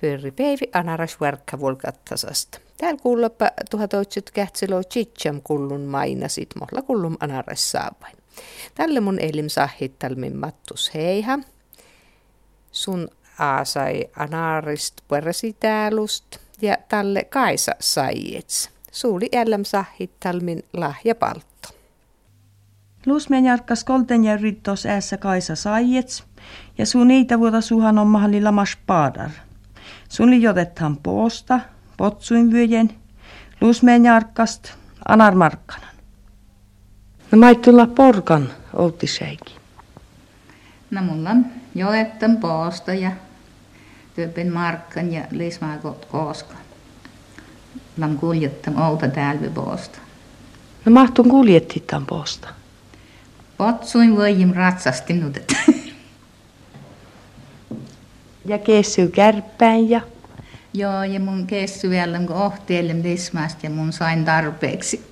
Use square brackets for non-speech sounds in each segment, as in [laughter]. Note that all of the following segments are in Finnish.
Pyöri päivi anaras verkka volkattasasta. Täällä kuulopa tuhatoitsit kähtsilo chicham kullun mainasit mohla kullum anaras saapain. Tälle mun elim sahittalmin mattus heiha. Sun aasai anarist pueresitäälust ja tälle kaisa saijets. Suuli älläm sahittalmin lahjapaltto. Lusmen jarkkas kolten ja rittos äässä kaisa saijets ja sun niitä vuota suhan on mahalli lamas paadar. Sun li jotetaan poosta, potsuin vyöjen, lusmeen jarkkast, anar markkanan. No mait tulla porkan, outti seiki. No mulla on joetten poosta ja työpin markkan ja lismaakot kooska. Lam kuljettam outa täällä poosta. No mahtun kuljetti tämän poosta. Potsuin voijim ratsasti nutet. [laughs] Ja kessy kärppäin ja Joo, ja mun kessy vielä kun ohteellem lismasta ja mun sain tarpeeksi.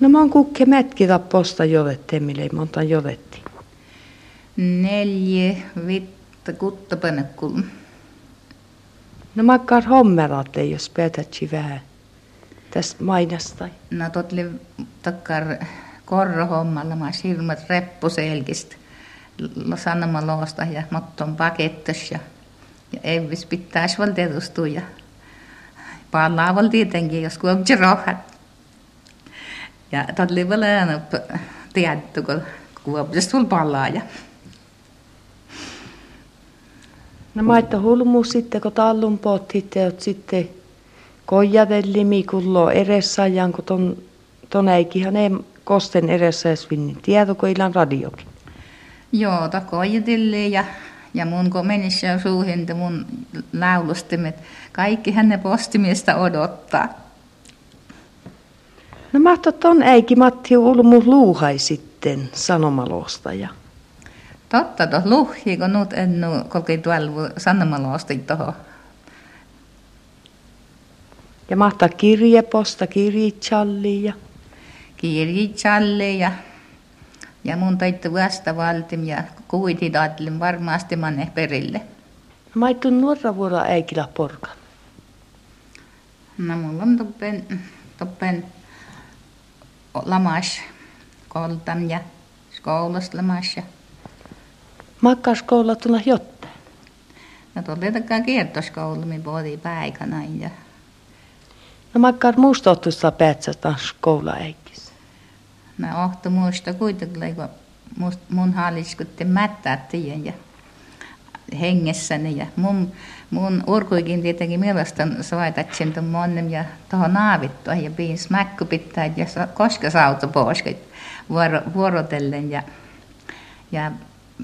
No mä oon kukke mätki posta jodette, mille monta jodetti. Neljä, vitta, kutta pönökkul. No makkar hommeratte, jos päätätsi vähän tästä mainasta. No totli takkar korrohommalla, mä hirmat reppuselkistä. Sanoma loosta ja motton pakettas ja, ja Evis pitäisi val tietustua ja palaa val tietenkin, jos kuopsi rohat. Ja val aina tiedetty, kun kuopsi val palaa ja No maitto hulmu sitten, kun tallun potti teot sitten kojadelli mikullo edessä ajan, kun ton, ton eikihan ei kosten edessä edes vinnin. Tiedätkö ilan radiokin? Joo, ta koitilli ja, ja mun kun menisi suuhin mun laulustimet, kaikki hänen postimiestä odottaa. No mahto ton eikin Matti Ulmu luuhai sitten sanomalosta ja Totta, tuossa luhji, kun nyt en nu kolki tuolla sanomalosta tuohon. ja mahtaa kirjeposta kirjitsalli ja Kirjitsalle ja, ja mun taitte vastavaltim ja kuitit ajattelin varmasti manne perille. no maittu nuorra vuora äikillä porkan. No mulla on toppen, toppen lamas koltam ja koulusta lamas ja Makkas kouluttuna jotta. no tuli takaa kiertoskoulu, mi puhutiin päikänä ja No makkar muistottusta päätsästä koula äikis. Mä ohto muista kuitenkin, kun mun haaliskutti mättää tien ja hengessäni ja mun, mun urkuikin tietenkin mielestäni soitatsin tuon monnem ja tuohon naavittua ja piin smäkkypittäit ja sa- koska sauto poskit vuoro, vuorotellen ja, ja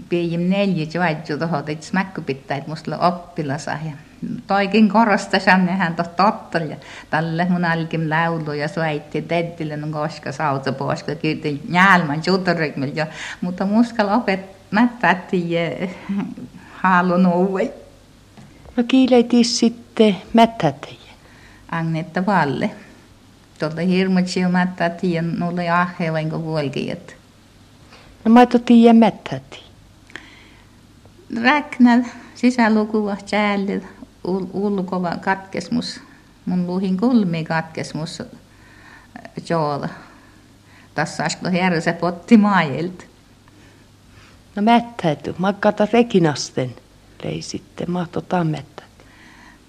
piin neljä soitju tuohon teit smäkkypittäit musta oppilasa ja toikin korosta sanne hän toh tottel ja tälle mun alkim laulu ja soitti teddille no koska sauto poska kyytin jälmän jutorikmil ja mutta muskal opet mättätti ja haalun uue No kiileitis sitten mättäteijä. Agnetta Valle. Tuolta hirmutsi jo mättätti ja nulle ahhe vain kuin vuolkijat. No maitto tiiä mättäti. Räknäl sisälukua jäällä ulkova katkesmus. Mun luhin kulmi katkesmus joola. Tässä asko herse potti maailta. No mättäyty. Makkata rekinasten lei sitten. Mahto tammettä.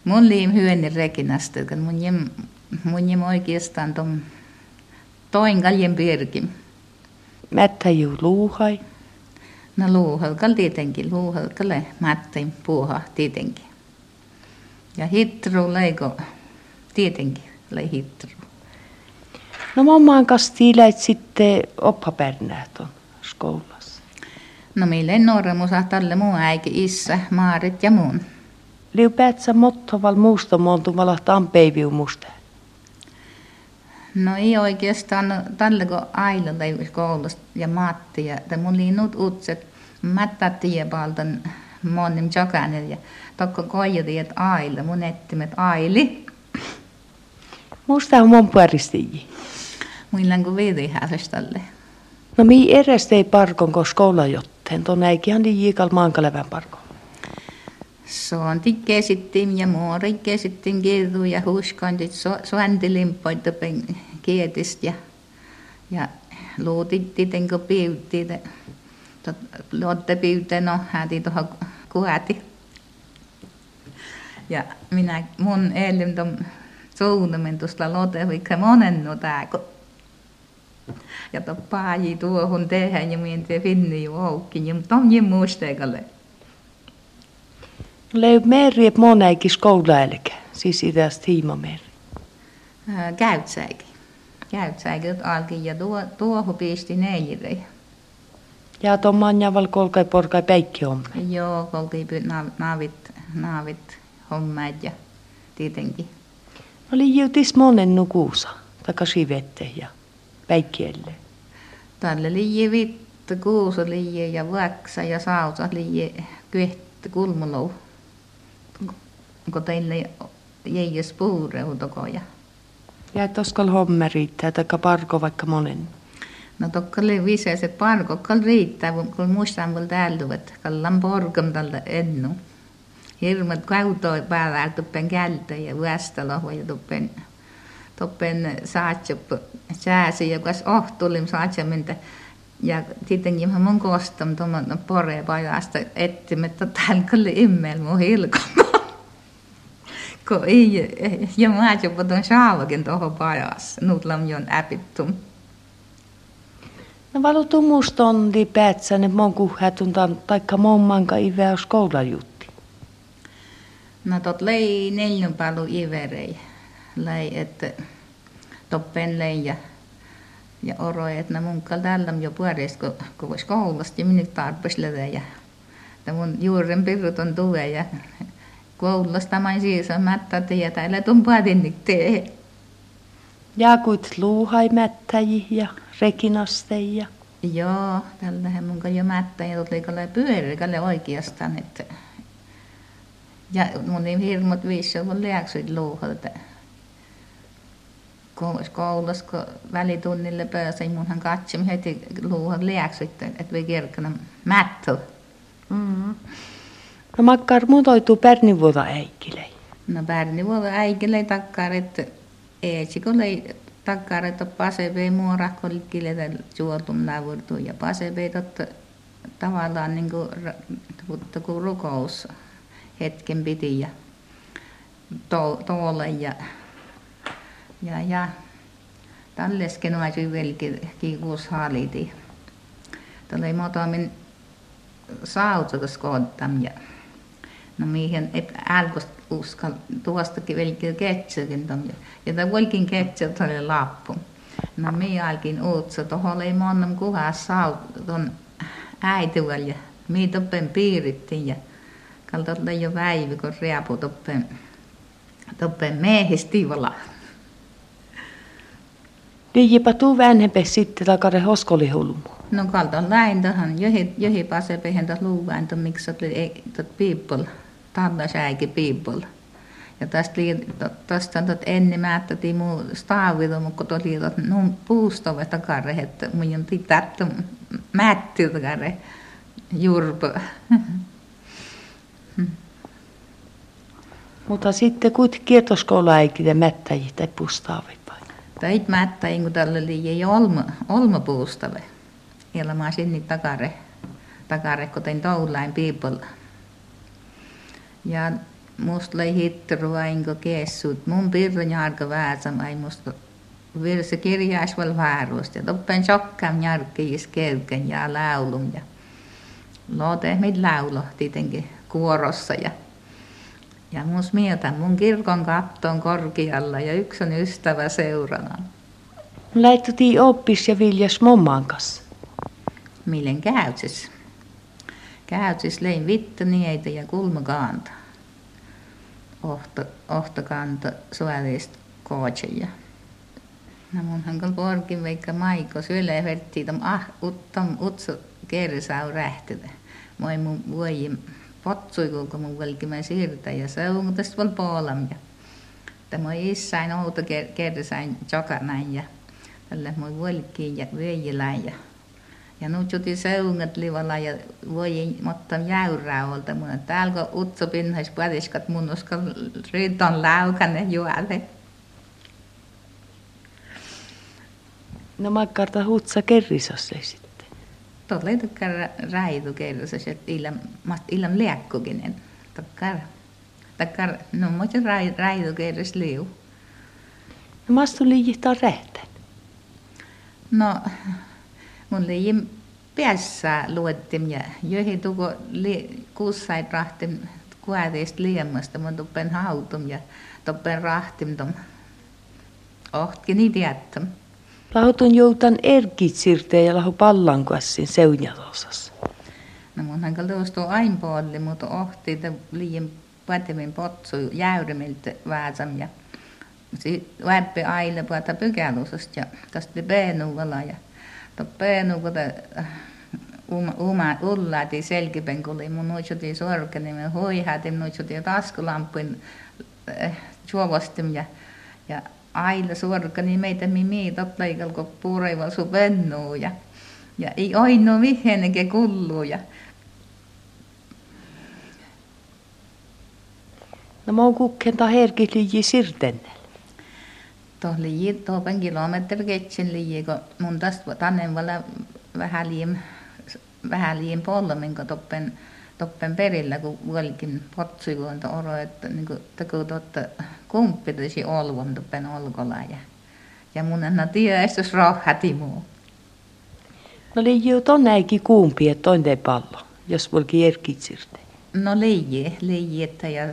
Mun liim hyöni rekinasta, kun mun jem, mun jem oikeastaan ton toin kaljen pirkim. Mättäjuu luuhai. No luuhalkal tietenkin, luuhalkalle mättin puuha tietenkin. Ja hitru leiko tietenkin lei hitru. No mammaan kanssa tiileit sitten oppapärnäät on skoulassa. No meillä en nuoremus tälle muu äiki issä, Maarit ja muun. Liu päätsä mottoval muusta montumalla tampeiviu musta. No ei oikeastaan tälle kun lei koulusta ja Matti ja mun liinut utset mättä tiepaltan monim jokainen ja tokko koijati että Aila mun ettimet Aili. Musta on mon puolistiji. Muillan kun viidi tälle. No mi edes ei parkon ko skoula jotteen. Ton äikihan liikal maankalevän parkon. on tikkeesittiin ja muorikkeesittiin kirdu ja huskandit suantilimpoit topen kietistä ja, ja luutittiin tenko piuttiin piuteen no häti tuohon kuhati ja minä mun elim tuon suunnamen tuosta lote vaikka monen no tääkö ja tuo paaji tuohon tehdään ja minä te finni jo aukki ja tom ja muistekalle Leib meri moneikin skoulailke, siis idästä hiimameri. Käytsäikin. Käytsäikin alkin ja tuo, tuohon pisti neljille. Ja tuon manjaval kolkai porkai peikki homma. Joo, kolkai naavit, naavit hommat ja tietenkin. Oli jutis monen nukuusa, takaisin vette ja päikkielle. Tälle liian vittu, kuusa liian ja vaksa ja sausa liian kyhtä kulmulou kun teille jäi puureutokoja. Ja toskal homme riittää, parko vaikka monen. No tokka oli vise se parko, kal riittää, kun muistan täällä, että kallan porkam tällä ennu. Hirmat kautoi päällä tuppen kältä ja vuostalo ja tuppen, tuppen saatsup sääsi, joka ohtulim saatsuminta. Ja tietenkin mä mun kostam tuommoinen pore pajasta etsimättä täällä kyllä immel mun hilkomaan kun ei, ja mä jopa tuon saavakin tuohon pajassa, nuutlam jon äpittum. No valutu mustondi päätsäne mon kuhätuntan taikka mon manka iveä jutti. No tot lei neljän palu iverei. Lei, että toppen lei ja, ja oroi, että mun tällä jo puolesta, kun, vois koulusta ja minut tarpeeksi ja mun juuren pirut on tuve ja koulusta main siis mättä tietä, älä tuon patinnik tee. Ja kuit luuhai mättäji ja rekinasteja. Joo, tällähän mun jo mättä ja tuli kalle pyörikalle oikeastaan, että ja mun niin hirmut viisi kun liaksuit luuhalta. Koulussa, kun välitunnille pääsin, munhan katsoin heti luuhan liaksuit, että voi kirkkana mättä. Mm-hmm. No makkar muutoituu pärnivuota äikilei. No pärnivuota äikilei takkar, että eetsikolle takkar, että pasepei muora kolkkiletä juotum lävurtu ja pasepei totta tavallaan niin kuin, mutta kun rukous hetken piti ja to, tuolle ja, ja, ja tallesken olisi velki kiikuus haliti. Ei muutamin sautukas koottam ja No mihin alkoi uskal tuostakin velkin ketsäkin ja ja tämä volkin ketsät oli lappu. No minä alkin uutsa, tuohon ei monnan kuhas saa tuon äitiväl ja minä toppen piirittiin ja kaltoilla jo väivi, kun riapu toppen, toppen miehistiivalla. Liijipa tuu vanhempi sitten takare hoskolihulmu. No kalton läin tähän, johi, johi pasepehen tuossa luuvain, miksi oli tuot piippol tannasäikin piipolla. Ja tästä, tästä on ennen mä ajattelin mun staavilla, mutta kun tuli tot nun puustove takare, että mun on tätä mätti takare jurpa. [laughs] Mutta sitten kuitenkin kietoskoula ja mättäjiä tai puustaavi vai? Tai mättäjiä, kun tällä oli ei olma, olma puustave. Ja mä sinne takare, takare, kun tein toulain piipolla. Ja musta lai hitterua inko keessut. Mun pirron jarka vääsam ai musta virse kirjaas val väärusta. Ja toppen sokkam jarkkijis kelken ja laulun. Ja loote mit laulo tietenkin kuorossa. Ja, ja mus mieltä mun kirkon kattoon korkealla ja yksi on ystävä seurana. Läittuti oppis ja viljas momman kanssa. Millen käytsis? Käytsis lein vittonieitä ja kulmakaanta. Ohto, ohtokanta suolista kootseja. No munhan kun porkin vaikka maiko syölle vertti tom ah uttom utsu kersau rähtitä. Moi mun voi potsui kun mun velkimä siirtä ja se on tästä val poolam ja tämä issain outo kersain näin ja tälle mun velkiin ja veijilään ja Ja nyt juti seungat livalla ja voi mutta jäyrää olta mun. Täällä kun utso pinnais päriskat mun uskal ryton laukane juolle. No makkarta hutsa kerrisossa sitten. Tuolla ei tukkaan räitu kerrisossa, että illan, illan liekkukinen. Takkar, takkar, no mutta räitu kerris liu. No mastu liijihtaa rähtän. No, mun liijin päässä luettim ja joihin tuko li, kuussait rahtim kuäteistä liemasta, mun tuppen hautum ja tuppen rahtim tom. Ohtki niin tiettäm. Lahutun joutan erkitsirteen ja lahu pallankuassin seunjatosassa. No mun hanka luostuu ain puolelle, mutta ohti te liian pätevin potsu jäyrimiltä vääsam ja värpi aile puolta pykälusesta ja tästä peenuvala ja to peenuvala uma, ullati selkipenkuli mun nuitsuti sorkeni me hoihati nuitsuti taskulampuin äh, juovastim ja ja aila sorkani meitä mi miitot leikal kun pureival su pennuu ja ja ei ainoa vihjenenkin kulluu ja No mä oon kukkenta herkislyji sirtennellä. Tuoh liji tuopen kilometri ketsin kun mun tästä tannen vala vähän liian, vähän liian polmin, kun toppen, toppen perillä, kun vuolikin potsui, kun on oro, että niin kuin teko totta kumppitisi olvon toppen olkola. Ja, ja mun enää tiedä, että jos rohhati muu. No liji on näikin kuumpi, että on te pallo, jos vuolikin erkitsirte. No liji, liji, että ja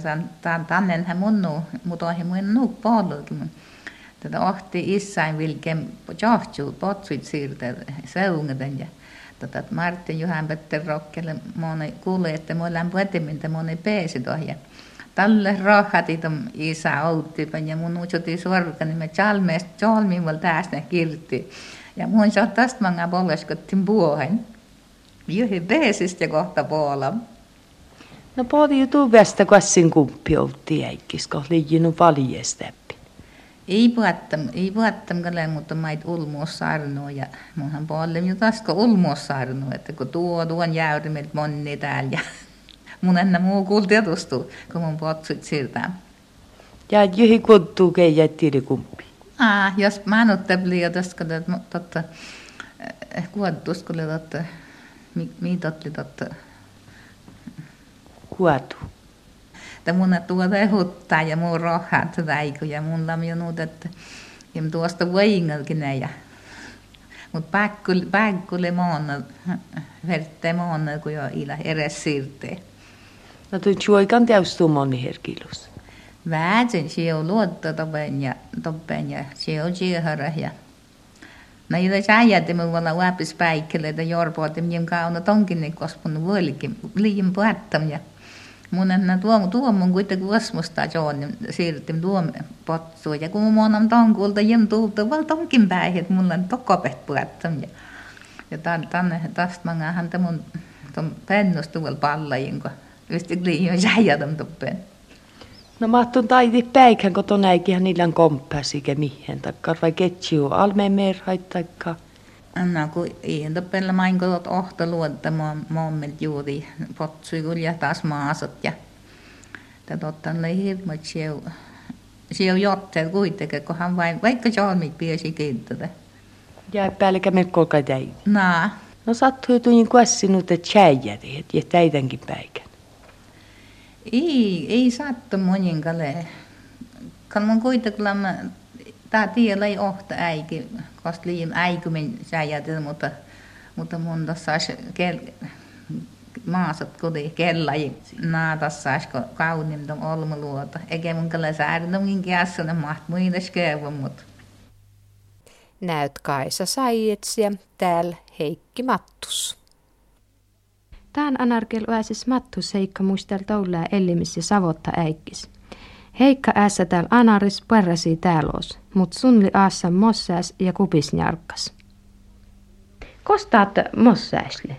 tan, tannenhän mun nuu, mutta ohi mun nuu pallokin. Tätä ohti issain vilken johtuu potsuit siirtä seungaten ja tätä Martin Juhan Petter Rokkelle moni kuuli, että me ollaan puetimintä moni peesi ja Tälle rohati tom isä outtipan ja mun uutsuti sorka, niin me chalmeest chalmin val tästä kirti. Ja mun saa tästä manga poleskottin puohen. Juhi peesistä kohta puolam. No pohti ju västä kassin kumppi outti äikkis, kun liijin valjesteppi. Ei puhattam, ei puhattam kalle, mutta mait ulmuossarnoa ja munhan paljon jo tasko ulmuossarnoa, että kun tuo tuon jäyrimet monni täällä ja [laughs] mun enää muu kuulti etustu, kun mun potsut siltä. Ja juhi kuttuu keijä tiiri kumppi. Ah, jos mä en otte liian tästä, totta, kuottus, kun totta, mi, mi totti totta, Kuotu. Että mun tuota huttaa ja muu rohat väiku ja mun lam jo nuut, että ja tuosta voingelkin ja mut pääkkuli pääkkuli moonna verte moonna kun jo ila eres siirtee. No tuon juoikan täystuu moni herkilus. Väätin se on luotto topen ja topen ja se on siehara ja No ei tässä äijäti mun valla uäpis päikkele, että jorpooti minun kauna tonkin kospun vuolikin liian puhattam ja mun enää tuo, tuo mun kuitenkin vuosmusta joon, niin siirryttiin tuo potsuun. Ja kun mun on tonkulta jem tulta, val tonkin päihin, että mulla on tokopet puhattam. Ja, ja tänne tästä mä häntä mun ton pennus tuolla pallajin, kun ysti liian jäijätön tuppeen. No mahtun taiti päikän, kun ton äikihän niillä on komppäsi, mihin, taikka vai ketsiu almeen merhait. No kun ei tuppella main kun ohta luotta mommet juuri potsui kyllä taas maasot ja totta oli hirmu sieu sieu jotteet kuitenkin, kun hän vain, vaikka jalmit piesi kiintoda. Ja päällekä me kolka täi. Naa. No sattui tuin kuassinut, että tjäijäti, että täitänkin päikän. Ei, ei sattu moninkalle. Kan man kuitenkin tämä tiellä ei ohta äiki, koska liian äikymin säijätä, mutta, mutta mun tässä kel, maasat koti kellaji naatassa kun kaunim tom olmuluota. Eikä mun kyllä säädömmin kässäne maht muides käyvä, mutta. Näyt Kaisa Saietsia, täällä Heikki Mattus. Tään anarkel pääsis Mattus Heikka muistel toullaa ellimis ja savotta äikkis. Heikka äässä täällä anaris pärräsi täälos, mut sunli aassa mossääs ja kupis njarkkas. Kostaat mossääsle?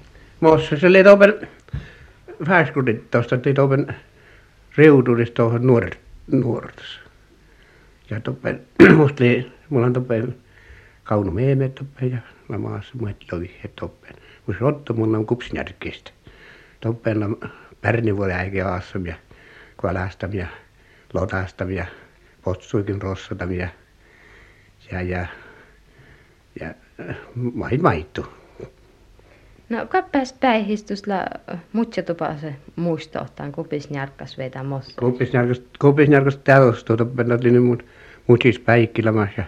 Topen färskudit tuosta, että topen reudurista tuohon nuoret, nuortus. Ja topen, [clears throat] musta mulla on topen kaunu meeme toppen ja lamaassa muet lovi toppen. kun se otto mun on kupsnärkistä. Toppenna pärni voi äikin aassamia, kalastamia, lotastamia, potsuikin rossotamia ja, ja, ja mai maittu. No kappas päihistusla mutja tupa se muistohtaan kupis njarkas veitä mossa. Kupisnärkästä kupisnärkästä täys tuota pennatlinen mut mutis päikkilämässä ja,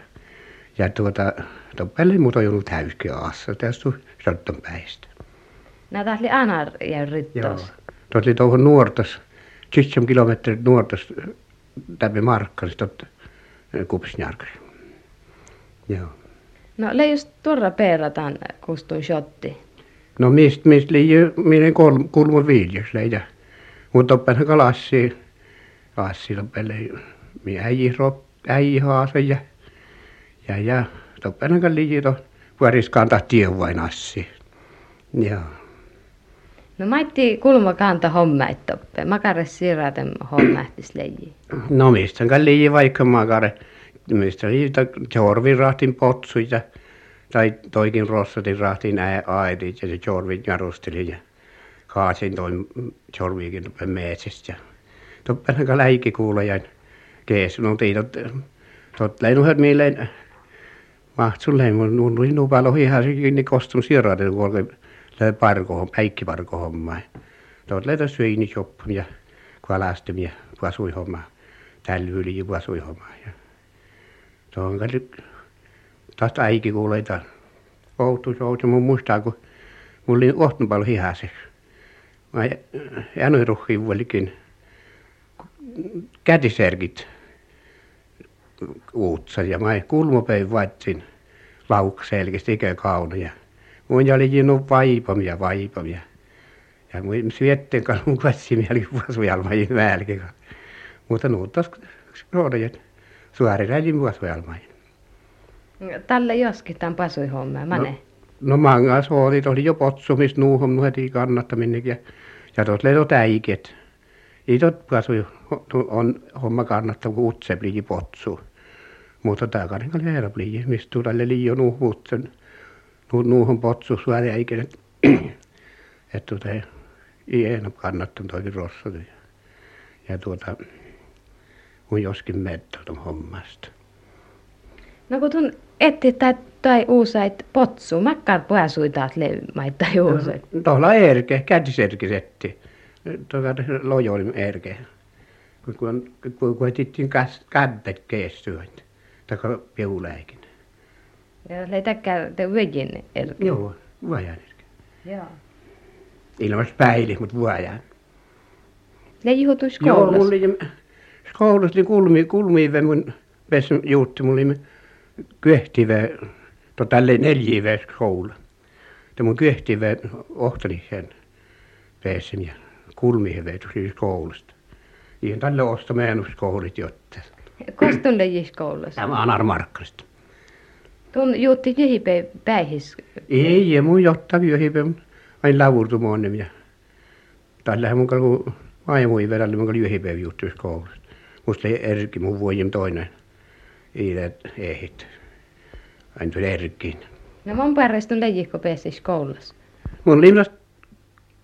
ja tuota toppelle mut on ollut täyskin aassa tässä sotton päistä. Nää tahli anar ja Joo. rittos. Tuot oli tuohon nuortas, 7 kilometrit nuortas täpi markkaris tot kupisnärkäs. Joo. No le just tuorra peerataan kustun shotti. No mistä mistä liian minä kolm, kulmo viljus leija. Mutta oppenhan kalassi. Lassi loppelle. Minä äiji rop, äiji haasa ja ja ja toppenhan kan liian to vuoriskaan tahti vain assi. Joo. No maitti kulma kanta hommaittoppe. Makares siirraten hommaihtis leiji. No mistä kan liian vaikka makare. Mistä liian jorvin rahtin potsuja. Tai toikin rossatin rahtin ää aitit ja se jorvin jarusteli ja kaasin toi jorviikin tuppen metsästä. ja Toppenhan kan läikki kuulejain kees. No tiitot tot leinuhet mieleen mahtsun leimun nuin nupalo ihan se kiinni kostun sieraten kuolke löi parko päikki parko homma. Tot leitä syini joppun ja kalastamia pasui homma. Tällä yli. Ja tuohon taas äiki kuuleita. Outu souti mun muistaa kun mulla oli ohtun paljon hihaseksi. Mä jänoin ruhkiin vuolikin kätiserkit uutsa ja mä kulmopein vaatsin laukselkistä ikö kaunoja. Mun oli jinut vaipamia vaipamia. Ja mun syötteen kanssa mun katsimia oli vuosujalmajin väälkin. Mutta nuuttas roodajet suoriräjin vuosujalmajin. Tälle joskin tämän pasui homma. Mane. No mangas oli, oli jo potsumis nuuhon nu heti kannattaminen ja ja tuot leito täiket. Itot pasui on homma kannattaa kun utse potsu. Mutta tää karinka leera plii, mistä tulee liio nuhvutsen. Nu, nuuhon potsu suori äiken, että tuota ei enää kannattanut toikin rossat. Ja, ja tuota, mun joskin mettä hommasta. No kun tun etti tai, tai uusait potsu, makkar pääsui taas levmaita tai uusait. Tuolla erke, kätiserkisetti. Tuolla lojolin erke. Kun kun kun kun etittiin kädet keestyöt. Tai piuläikin. Ja leitäkää te vejin erki. Joo, vuojan erke. Joo. Ilmas päili, mutta vuojan. Ne juhutus Joo, mulla koulussa. oli koulussa niin kulmi, kulmiive mun pesi juutti, mulla oli kyhtive, to tälle neljäve koulu. Te mun kyhtive ohteli sen pesin ja kulmiive tuli koulusta. Ihan tälle osta meenuskoulit jotta. Kostun lejis koulussa. Tämä on Anar Tun juutti jihipe päihis. Ei, ja mun jotta vyöhipe, aina lavurtumoonnem ja tällä mun kalku aimui verälle mun kalku vyöhipe juttuis koulusta. Musta ei erki mun vuojem toinen. Iilet ehit. Aina tuli erkkiin. No mun pärjestun lejihko pesis koulussa. Mun limnas,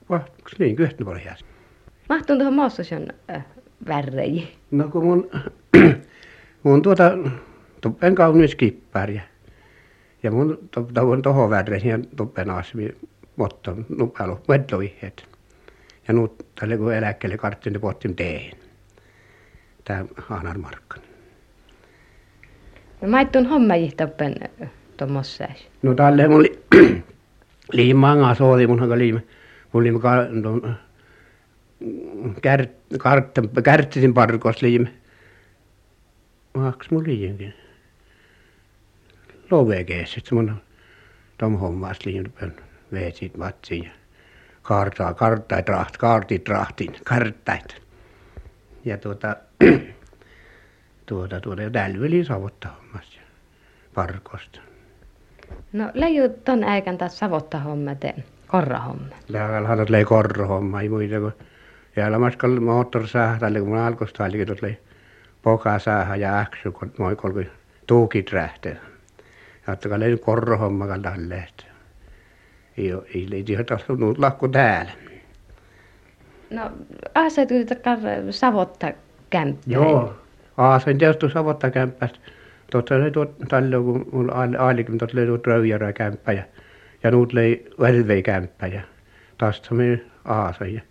vahtiks niin, kyhtä pohjas. Mahtun tuohon moossosion äh, värreji. No kun mun, [clears throat] mun tuota, tuppen kaunis kippär ja, mun to- tuon tohon värresin ja tuppen asmi, mutta nupailu, vedloihet. Ja nyt tälle kun eläkkeelle karttin, niin pottin teen. Tää Anar Markkanen. No maittun homma jihtoppen tuommoissäis. No tälle mun li, [clears throat] liimaa sooli mun haka liima. Mun liima ka, no, kärt, kartta, kärttisin parkos liima. Maks mun liiankin. Lovekees, että mun tom hommas liima veetsit vatsiin ja kartaa, karttait raht, kaartit rahtin, karttait. Ja tuota, [clears throat] tuota, tuota, ja täällä veli savottaa hommassa parkosta. No leiju ton äikän taas savotta homma teen. Korra homma. Lääkällä lei korro homma, ei muita kuin jäällä maskalla moottorsäähä, tälle kun alkoista oli, kun lei pokasäähä ja äksy, kun moi kolki tuukit rähtee. Ja ottakaa lei korro homma tälle. Ei ole, ei liity tarvinnut lakku täällä. No, asetu takar savotta kämppää. Joo, aasen tietysti savotta kämppästä. Tuossa oli tuot tällöin, kun mulla aalikin tuossa oli tuot röijärä kämppä ja, ja nuut löi välvei kämppä ja tästä meni aasen ja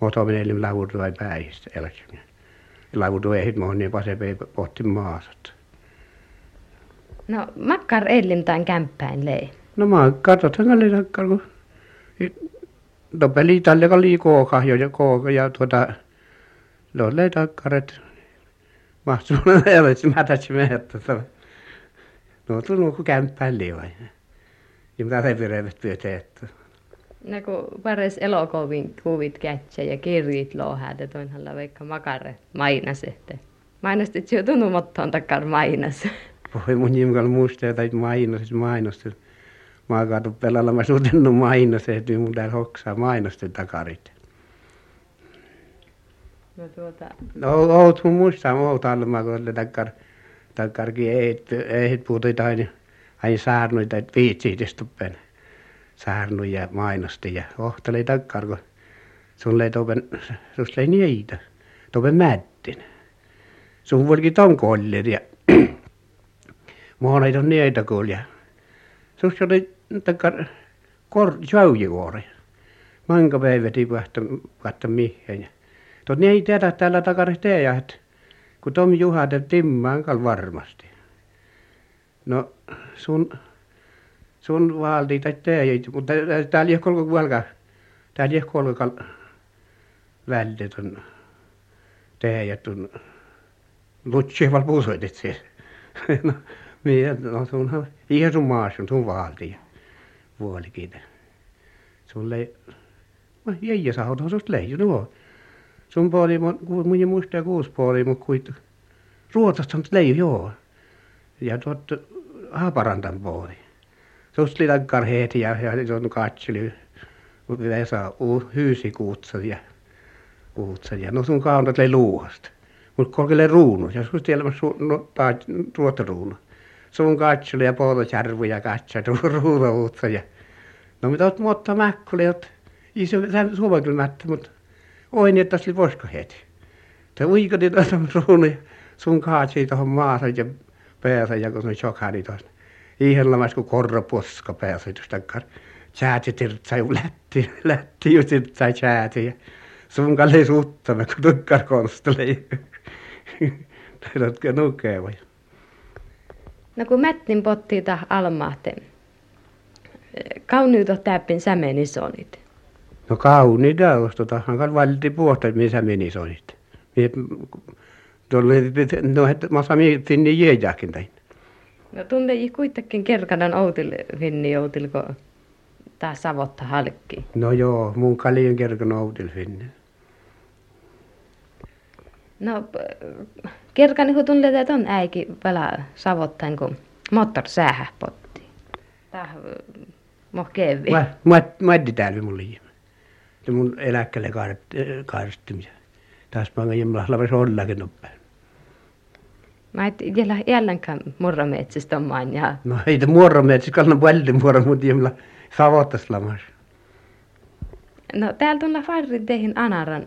mutta minä olin lavutu vai päistä eläkin. Lavutu ei hit moni pase pei pohti maasat. No, makkar ellim tämän kämppäin lei. No mä katsotaan kalli takkar, kun Topeli tälle kalli kooka jo ja kooka ja tuota Lolle takkaret. Mahtuu ei ole mätäsi mehettä. No tunnu kun kämppään liivai. Ja mitä se virevät työteettä. No kun pares elokuvin kuvit kätsä ja kirjit lohäät, että onhan vaikka makare mainas, että mainasti, että se on tunnu mottoon takkar mainas. [laughs] Voi mun jimkal muistaa, että mainos, mainos. Mä kato pelalla, mä suutennu mainos, että mun täällä hoksaa mainosten takarit. No tuota... No, oot mun muistaa, oot alla mä kolle takkar, takkarkin ei, ei puhuta aina, aina saarnuita, että viitsi istuppen. Saarnu ja mainosti ja ohteli takkar, kun sun lei topen, sus lei niitä, topen mättin. Sun volki ton kollir ja On niitä kulja. Sus oli takkar kor jäujikuori. Manka päiväti vahta vahta mihin. Ja Tot ei tiedä täällä takari teijä, kun Tom Juha te timmaan kal varmasti. No sun, sun valti tai teijä, mutta täällä ei kolko kuolka, täällä ei kolko kal väldet on teijä tun lutsi val puusoitit siis. [laughs] no, minä, no sun ihan sun maassa sun valti vuolikin. Sulle ei, mä jäi sauta susta leiju nuo sun puoli mun ei muista kuusi puoli mutta kuit Ruotsasta on leiju joo. Ja tuot Haaparantan puoli. Susta oli takkar heti ja ja se on katseli Vesa hyysi kuutsa ja kuutsa ja no sun kaunat lei luuhasta. Mut kolkele ruunu ja susta tiedä su no taas sun katseli ja Poutosjärvi ja katseli [laughs] ruuno uutsa ja no mitä oot mutta mäkkuli jot iso suomakylmättä mutta oi niin että oli voska heti se uikati tuosta ruunu ja sun kaatsi tuohon maassa ja päässä ja kun se sokari tuosta ihan lamas kuin korposka päässä tuosta sääti tirtsai lätti [laughs] lätti just tirtsai sääti ja sun kalle suuttame kun tukkar konsteli [laughs] tiedätkö nukee vai No kun mättin pottiita almahte, kauniita täppin sämeni sonit. No kauniita ostotahan kan valti puolta missä meni sonit. Tuolle no että mä sami finni jeejäkin tain. No tunne kuitenkin kerkadan outil finni joutil kun tää savotta halkki. No joo, mun kalien kerkan outil finni. No kerkani kun tunne että on äiki pala savottain kun moottor säähä potti. Tää moh kevi. Mä, mä, mä täällä mun liian se mun eläkkeelle karsittimia. Taas mä ngajin laves ollakin nopein. Mä et jällä murrometsistä on ja... No ei te murrometsistä, kallan paljon murro, mutta jemla savottas lamas. No täältä on farri teihin anaran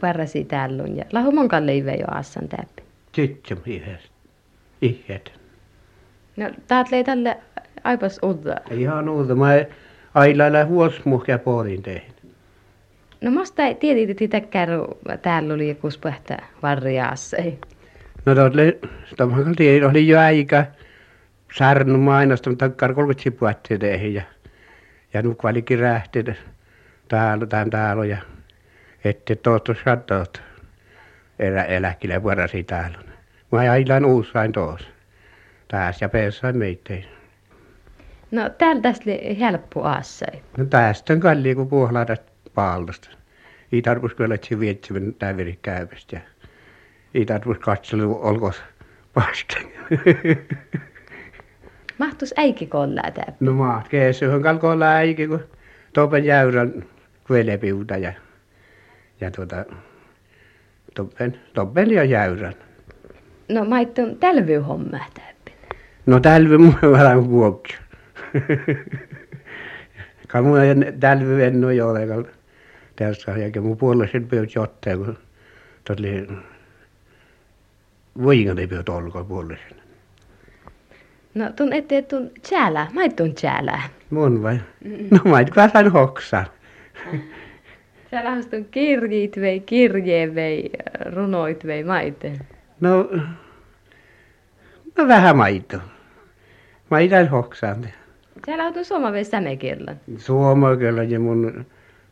parasi täällä ja lahu monkan leivä jo assan täppi. Sitten ihes. Ihet. No täältä lei tälle aipas uutta. Ihan uutta. Mä ailailla huosmuhkia puolin tein. No musta ei tiedä, että käy täällä oli joku spähtä varjaassa. No tuolle, tuohon tiedä, oli jo aika särnu mainosta, mutta karkolkut sipuatti teihin ja, ja nyt valikin rähti täällä, täällä ja ette tohtu satot elä, eläkille vuorasi täällä. Mä ailan uussain tuossa. Tässä ja peessain meittein. No täällä tästä helppo assai. No tästä on kalli kuin puhlaata paallosta. Ei tarvitsisi kyllä etsi vietsivän täveri käypästä ja ei tarvitsisi katsella olkos vasta. [laughs] Mahtuisi äiki kollaa täällä? No maht keessyhän kalkoilla äiki, kun topen jäyrän kvelepiuta ja, ja tuota, topen, topen ja jäyrän. No maittun tälvy homma täällä. No tälvy mun [laughs] vähän vuokki. Ka mun en ole tässä ja mun puolesta pyöt jottaa kun tuli vuigani pyöt olko puolesta. No tun ette tun tjälä, mä tun tjälä. Mun vai? No mä et sain hoksaa. Sä lahustun kirjit vei, kirje vei, runoit vei maite. No, no vähän maito. Mä itse hoksaan. Sä lahtun suoma vei sämekirlan. Suoma kyllä ja mun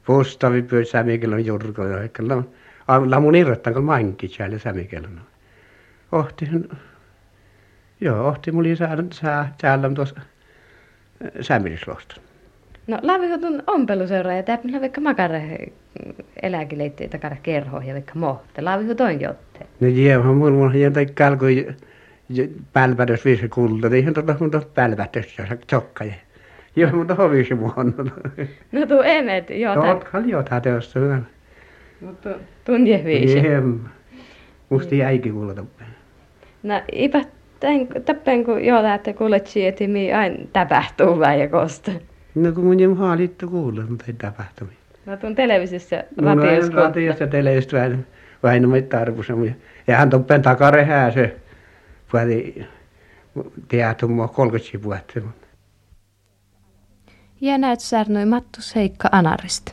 pustavi pyö sämikellon jurkoja. Kyllä la mun irrottaa kun mankin siellä sämikellon. Ohti, joo, ohti mulla saa, saa täällä tuossa sämilislohton. No laaviko tun ompeluseura ja täppä vaikka makare eläkeleitte takara kerho ja vaikka mohte. Laaviko toin jotte. No jiehän mulla mulla jätä kalkoi pälpädös viisi kulta, niin tuota mun tuossa pälpädös ja tsokkaja. Joo, mutta hovisi muonna. No tuu emet, joo. Totkal joo, tätössä hyvän. Mutta tun je viisi. Jem. Musti kuulla toppeen. No ipä tappen kun joo lähtee kuuletsi, että mi aina tapahtuu vai kosta. No kun haalittu kuulla, mutta ei tapahtunut. No tuon televisiossa radiossa. No radiossa televisiossa vähän, vähän me tarvussa. Ja hän toppen takarehää se. Puhati tiedä mua 30 vuotta. Ja näet särnoi Mattus Heikka Anarista.